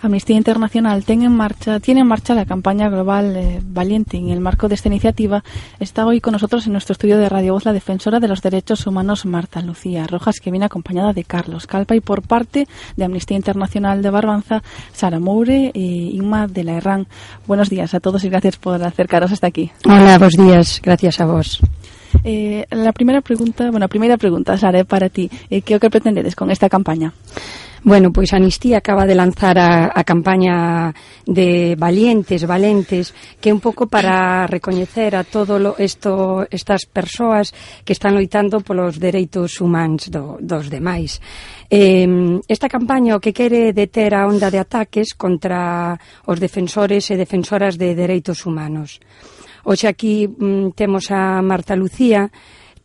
Amnistía Internacional tiene en marcha, tiene en marcha la campaña global eh, Valiente. En el marco de esta iniciativa está hoy con nosotros en nuestro estudio de Radio Voz la defensora de los derechos humanos Marta Lucía Rojas, que viene acompañada de Carlos Calpa y por parte de Amnistía Internacional de Barbanza, Sara Moure y Inma de la Herrán. Buenos días a todos y gracias por acercaros hasta aquí. Hola, buenos días. Gracias a vos. Eh, la primera pregunta, bueno, primera pregunta, Sara, para ti. Eh, ¿Qué que pretendedes con esta campaña? Bueno, pois Anistía acaba de lanzar a, a campaña de Valientes, Valentes, que é un pouco para recoñecer a todo lo, esto, estas persoas que están loitando polos dereitos humanos do, dos demais. Eh, esta campaña o que quere deter a onda de ataques contra os defensores e defensoras de dereitos humanos. Oxe aquí mm, temos a Marta Lucía,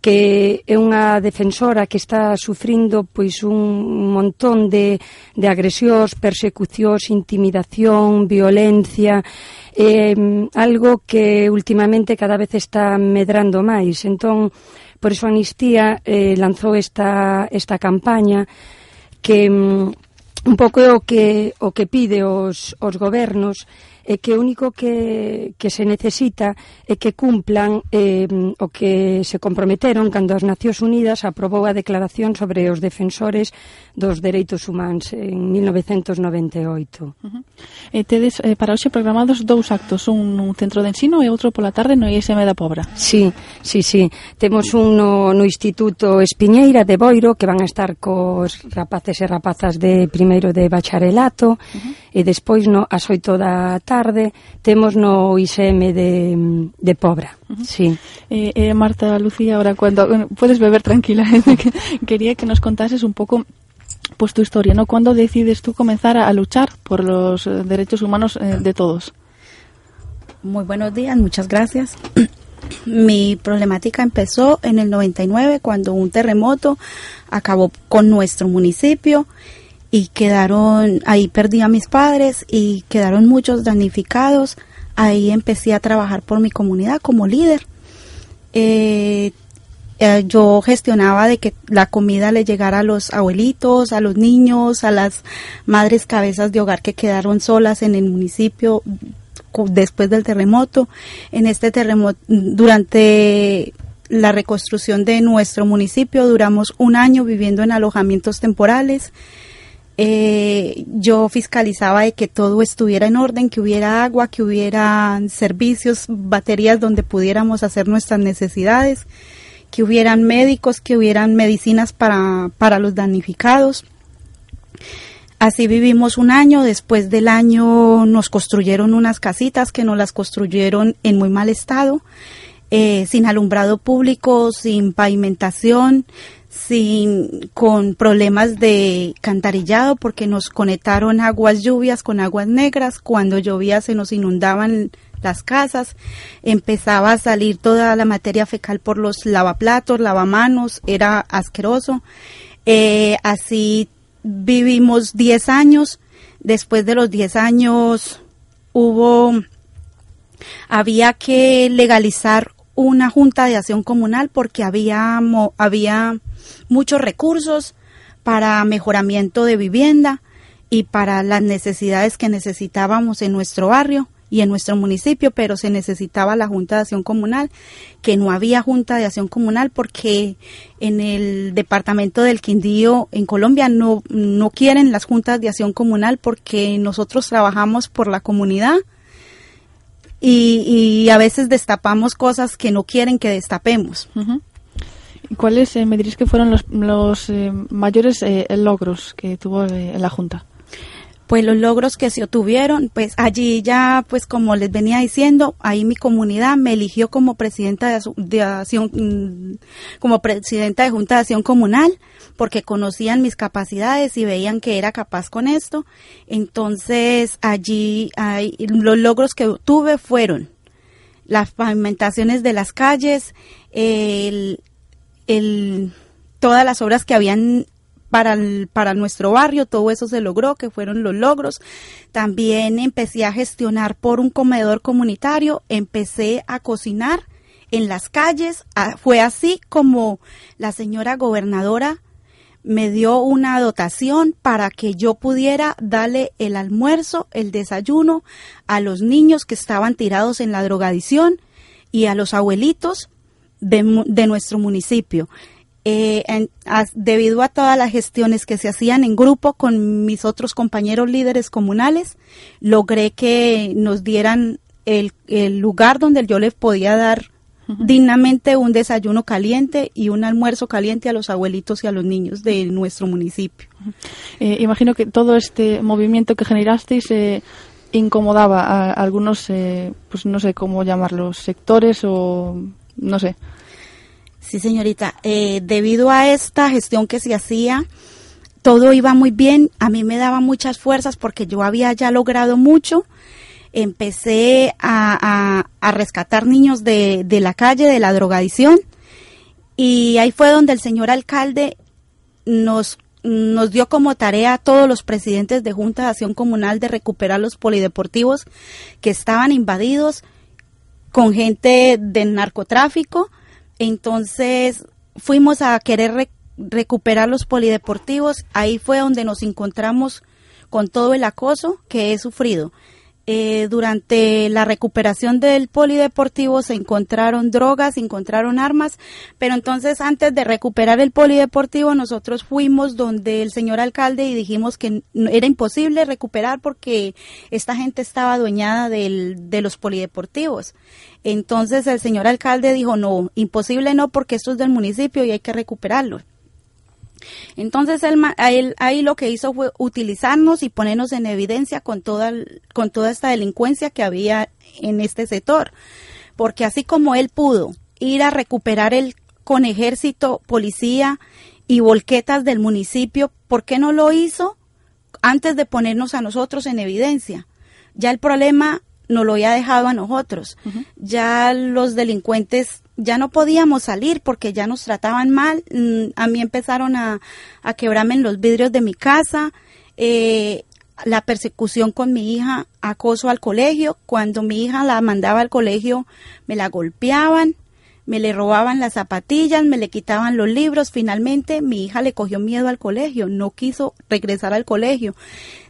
que é unha defensora que está sufrindo pois un montón de, de agresións, persecucións, intimidación, violencia, eh, algo que últimamente cada vez está medrando máis. Entón, por iso Anistía eh, lanzou esta, esta campaña que mm, un pouco é o que, o que pide os, os gobernos e que o único que, que se necesita é que cumplan eh, o que se comprometeron cando as Nacións Unidas aprobou a declaración sobre os defensores dos dereitos humanos en 1998. Uh -huh. E eh, tedes eh, para hoxe programados dous actos, un nun centro de ensino e outro pola tarde no ISM da Pobra. Sí, sí, sí. Temos un no, no Instituto Espiñeira de Boiro que van a estar cos rapaces e rapazas de primeiro de bacharelato uh -huh. e despois no, as oito da tarde tarde temos no ISM de, de Pobra. Uh -huh. Sí. Eh, eh, Marta, Lucía, ahora cuando bueno, puedes beber tranquila. Quería que nos contases un poco pues tu historia, ¿no? ¿Cuándo decides tú comenzar a, a luchar por los eh, derechos humanos eh, de todos? Muy buenos días, muchas gracias. Mi problemática empezó en el 99 cuando un terremoto acabó con nuestro municipio y quedaron, ahí perdí a mis padres y quedaron muchos damnificados. Ahí empecé a trabajar por mi comunidad como líder. Eh, eh, yo gestionaba de que la comida le llegara a los abuelitos, a los niños, a las madres cabezas de hogar que quedaron solas en el municipio después del terremoto. En este terremoto, durante la reconstrucción de nuestro municipio, duramos un año viviendo en alojamientos temporales eh, yo fiscalizaba de que todo estuviera en orden, que hubiera agua, que hubiera servicios, baterías donde pudiéramos hacer nuestras necesidades, que hubieran médicos, que hubieran medicinas para, para los damnificados. Así vivimos un año, después del año nos construyeron unas casitas que nos las construyeron en muy mal estado, eh, sin alumbrado público, sin pavimentación, sin con problemas de cantarillado porque nos conectaron aguas lluvias con aguas negras. Cuando llovía se nos inundaban las casas. Empezaba a salir toda la materia fecal por los lavaplatos lavamanos. Era asqueroso. Eh, así vivimos 10 años. Después de los 10 años hubo había que legalizar una junta de acción comunal porque había había muchos recursos para mejoramiento de vivienda y para las necesidades que necesitábamos en nuestro barrio y en nuestro municipio, pero se necesitaba la Junta de Acción Comunal, que no había Junta de Acción Comunal porque en el departamento del Quindío, en Colombia, no, no quieren las Juntas de Acción Comunal porque nosotros trabajamos por la comunidad y, y a veces destapamos cosas que no quieren que destapemos. ¿Cuáles eh, me que fueron los, los eh, mayores eh, logros que tuvo la Junta? pues los logros que se obtuvieron, pues allí ya, pues como les venía diciendo, ahí mi comunidad me eligió como presidenta de, de acción, mm, como presidenta de Junta de Acción Comunal, porque conocían mis capacidades y veían que era capaz con esto. Entonces allí hay, los logros que tuve fueron las pavimentaciones de las calles, el, el, todas las obras que habían para, para nuestro barrio, todo eso se logró, que fueron los logros. También empecé a gestionar por un comedor comunitario, empecé a cocinar en las calles. Fue así como la señora gobernadora me dio una dotación para que yo pudiera darle el almuerzo, el desayuno a los niños que estaban tirados en la drogadicción y a los abuelitos de, nuestro municipio. Eh, debido a todas las gestiones que se hacían en grupo con mis otros compañeros líderes comunales, logré que nos dieran el, el lugar donde yo les podía dar dignamente un desayuno caliente y un almuerzo caliente a los abuelitos y a los niños de nuestro municipio. Eh, imagino que todo este movimiento que generasteis eh, incomodaba a, algunos, eh, pues no sé cómo llamarlos, sectores o no sé. Sí, señorita. debido a esta gestión que se hacía, todo iba muy bien. A mí me daba muchas fuerzas porque yo había ya logrado mucho empecé a, rescatar niños de, la calle, de la drogadicción, y ahí fue donde el señor alcalde nos, nos dio como tarea a todos los presidentes de Junta de Acción Comunal de recuperar los polideportivos que estaban invadidos con gente del narcotráfico. Entonces fuimos a querer recuperar los polideportivos. Ahí fue donde nos encontramos con todo el acoso que he sufrido. Eh, durante la recuperación del polideportivo se encontraron drogas, se encontraron armas, pero entonces antes de recuperar el polideportivo nosotros fuimos donde el señor alcalde y dijimos que era imposible recuperar porque esta gente estaba adueñada de los polideportivos. Entonces el señor alcalde dijo, no, imposible no porque esto es del municipio y hay que recuperarlo. Entonces él, ahí lo que hizo fue utilizarnos y ponernos en evidencia con toda, con toda esta delincuencia que había en este sector. Porque así como él pudo ir a recuperar el con ejército, policía y volquetas del municipio, ¿por qué no lo hizo antes de ponernos a nosotros en evidencia? Ya el problema nos lo había dejado a nosotros. Ya los delincuentes ya no podíamos salir porque ya nos trataban mal. Mm, a mí empezaron a, a quebrarme en los vidrios de mi casa. Eh, la persecución con mi hija, acoso al colegio. Cuando mi hija la mandaba al colegio, me la golpeaban, me le robaban las zapatillas, me le quitaban los libros. Finalmente, mi hija le cogió miedo al colegio, no quiso regresar al colegio.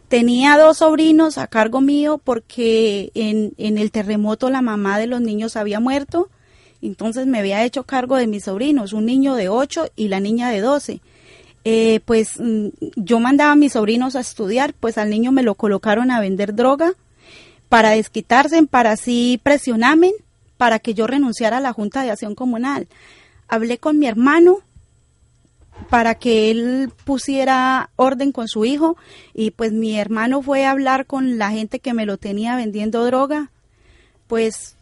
Tenía dos sobrinos a cargo mío porque en, en el terremoto la mamá de los niños había muerto entonces me había hecho cargo de mis sobrinos, un niño de 8 y la niña de 12. Eh, pues mm, yo mandaba a mis sobrinos a estudiar, pues al niño me lo colocaron a vender droga para desquitarse, para así presionarme, para que yo renunciara a la Junta de Acción Comunal. Hablé con mi hermano para que él pusiera orden con su hijo y pues mi hermano fue a hablar con la gente que me lo tenía vendiendo droga, pues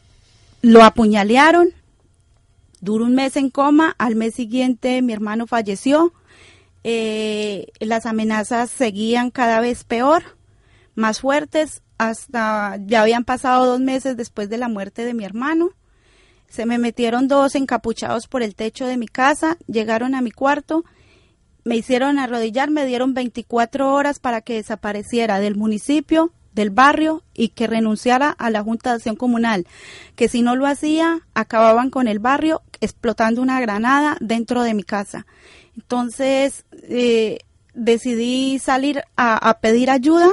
lo apuñalearon, Duró un mes en coma, al mes siguiente mi hermano falleció. Eh, las amenazas seguían cada vez peor, más fuertes, hasta ya habían pasado dos meses después de la muerte de mi hermano. Se me metieron dos encapuchados por el techo de mi casa, llegaron a mi cuarto, me hicieron arrodillar, me dieron 24 horas para que desapareciera del municipio, del barrio y que renunciara a la Junta de Acción Comunal, que si no lo hacía, acababan con el barrio explotando una granada dentro de mi casa. Entonces eh, decidí salir a, pedir ayuda.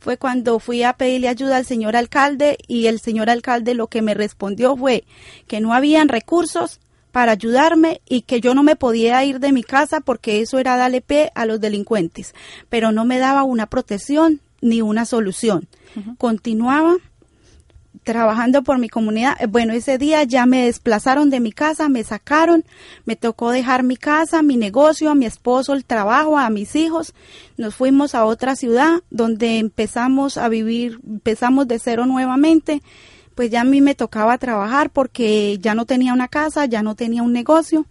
Fue cuando fui a pedirle ayuda al señor alcalde y el señor alcalde lo que me respondió fue que no habían recursos para ayudarme y que yo no me podía ir de mi casa porque eso era darle pe a los delincuentes, pero no me daba una protección ni una solución. Continuaba trabajando por mi comunidad. Eh, bueno, ese día ya me desplazaron de mi casa, me sacaron, me tocó dejar mi casa, mi negocio, a mi esposo, el trabajo, a mis hijos. Nos fuimos a otra ciudad donde empezamos a vivir, empezamos de cero nuevamente. Pues ya a mí me tocaba trabajar porque ya no tenía una casa, ya no tenía un negocio,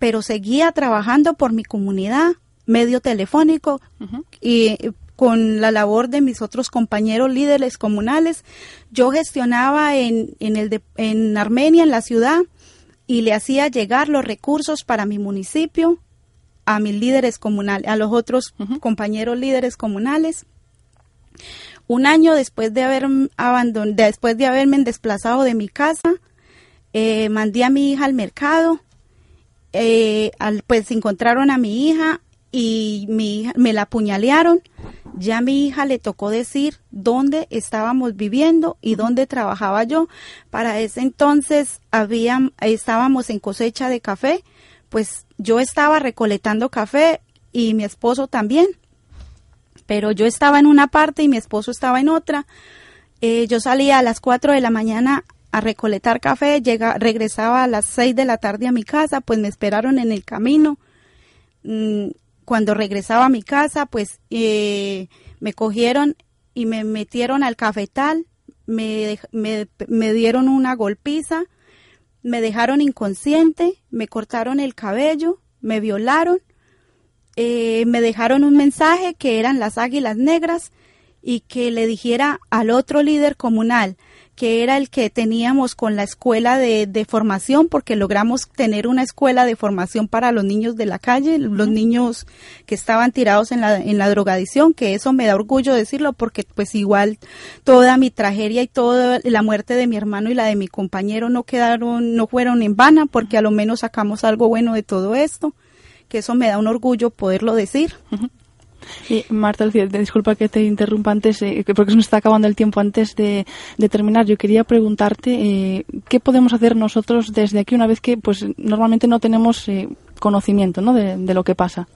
pero seguía trabajando por mi comunidad, medio telefónico y con la labor de mis otros compañeros líderes comunales. Yo gestionaba en, en, el en Armenia, en la ciudad, y le hacía llegar los recursos para mi municipio a mis líderes comunales, a los otros compañeros líderes comunales. Un año después de haber abandonado, después de haberme desplazado de mi casa, eh, mandé a mi hija al mercado. Eh, al, pues encontraron a mi hija y mi hija, me la apuñalearon ya a mi hija le tocó decir dónde estábamos viviendo y dónde trabajaba yo. Para ese entonces había, estábamos en cosecha de café, pues yo estaba recolectando café y mi esposo también. Pero yo estaba en una parte y mi esposo estaba en otra. Eh, yo salía a las 4 de la mañana a recolectar café, llega, regresaba a las 6 de la tarde a mi casa, pues me esperaron en el camino. Mm, cuando regresaba a mi casa, pues eh, me cogieron y me metieron al cafetal, me, me, dieron una golpiza, me dejaron inconsciente, me cortaron el cabello, me violaron, eh, me dejaron un mensaje que eran las águilas negras y que le dijera al otro líder comunal, que era el que teníamos con la escuela de, de, formación, porque logramos tener una escuela de formación para los niños de la calle, los niños que estaban tirados en la, en la drogadicción, que eso me da orgullo decirlo, porque pues igual toda mi tragedia y toda la muerte de mi hermano y la de mi compañero no quedaron, no fueron en vana, porque a lo menos sacamos algo bueno de todo esto, que eso me da un orgullo poderlo decir. Y Marta, disculpa que te interrumpa antes, eh, porque se nos está acabando el tiempo antes de, terminar. Yo quería preguntarte eh, qué podemos hacer nosotros desde aquí una vez que, pues, normalmente no tenemos eh, conocimiento, ¿no? De, lo que pasa.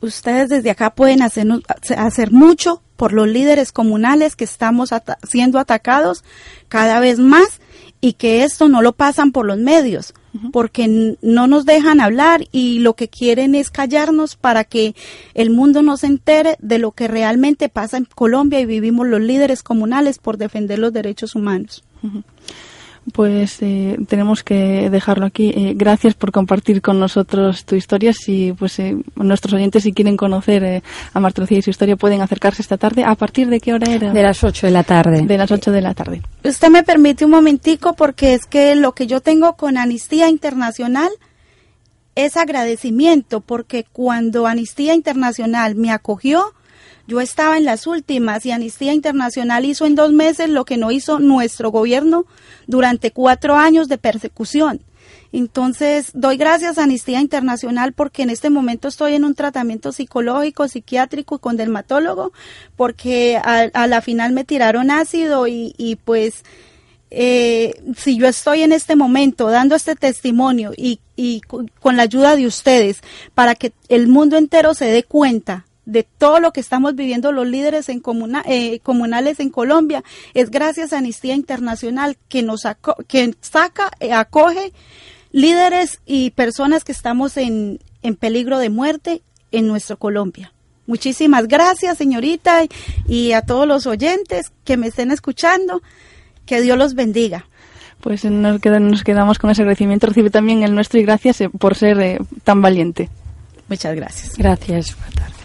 Ustedes desde acá pueden hacer mucho por los líderes comunales que estamos siendo atacados cada vez más y que esto no lo pasan por los medios, porque no nos dejan hablar y lo que quieren es callarnos para que el mundo no se entere de lo que realmente pasa en Colombia y vivimos los líderes comunales por defender los derechos humanos pues eh, tenemos que dejarlo aquí. Eh, gracias por compartir con nosotros tu historia. Si pues eh, nuestros oyentes si quieren conocer a Marta Lucía y su historia pueden acercarse esta tarde. ¿A partir de qué hora era? De las 8 de la tarde. De las 8 de la tarde. Usted me permite un momentico porque es que lo que yo tengo con Amnistía Internacional es agradecimiento porque cuando Amnistía Internacional me acogió, yo estaba en las últimas y Amnistía Internacional hizo en dos meses lo que no hizo nuestro gobierno durante cuatro años de persecución. Entonces, doy gracias a Amnistía Internacional porque en este momento estoy en un tratamiento psicológico, psiquiátrico y con dermatólogo, porque a, la final me tiraron ácido y, pues eh, si yo estoy en este momento dando este testimonio y con la ayuda de ustedes para que el mundo entero se dé cuenta de todo lo que estamos viviendo los líderes en eh, comunales en Colombia es gracias a Amnistía Internacional que nos que saca, eh, acoge líderes y personas que estamos en, en peligro de muerte en nuestro Colombia. Muchísimas gracias, señorita, y a todos los oyentes que me estén escuchando. Que Dios los bendiga. Pues nos, nos quedamos con ese agradecimiento. Recibe también el nuestro y gracias eh, por ser tan valiente. Muchas gracias. Gracias. Buenas tardes.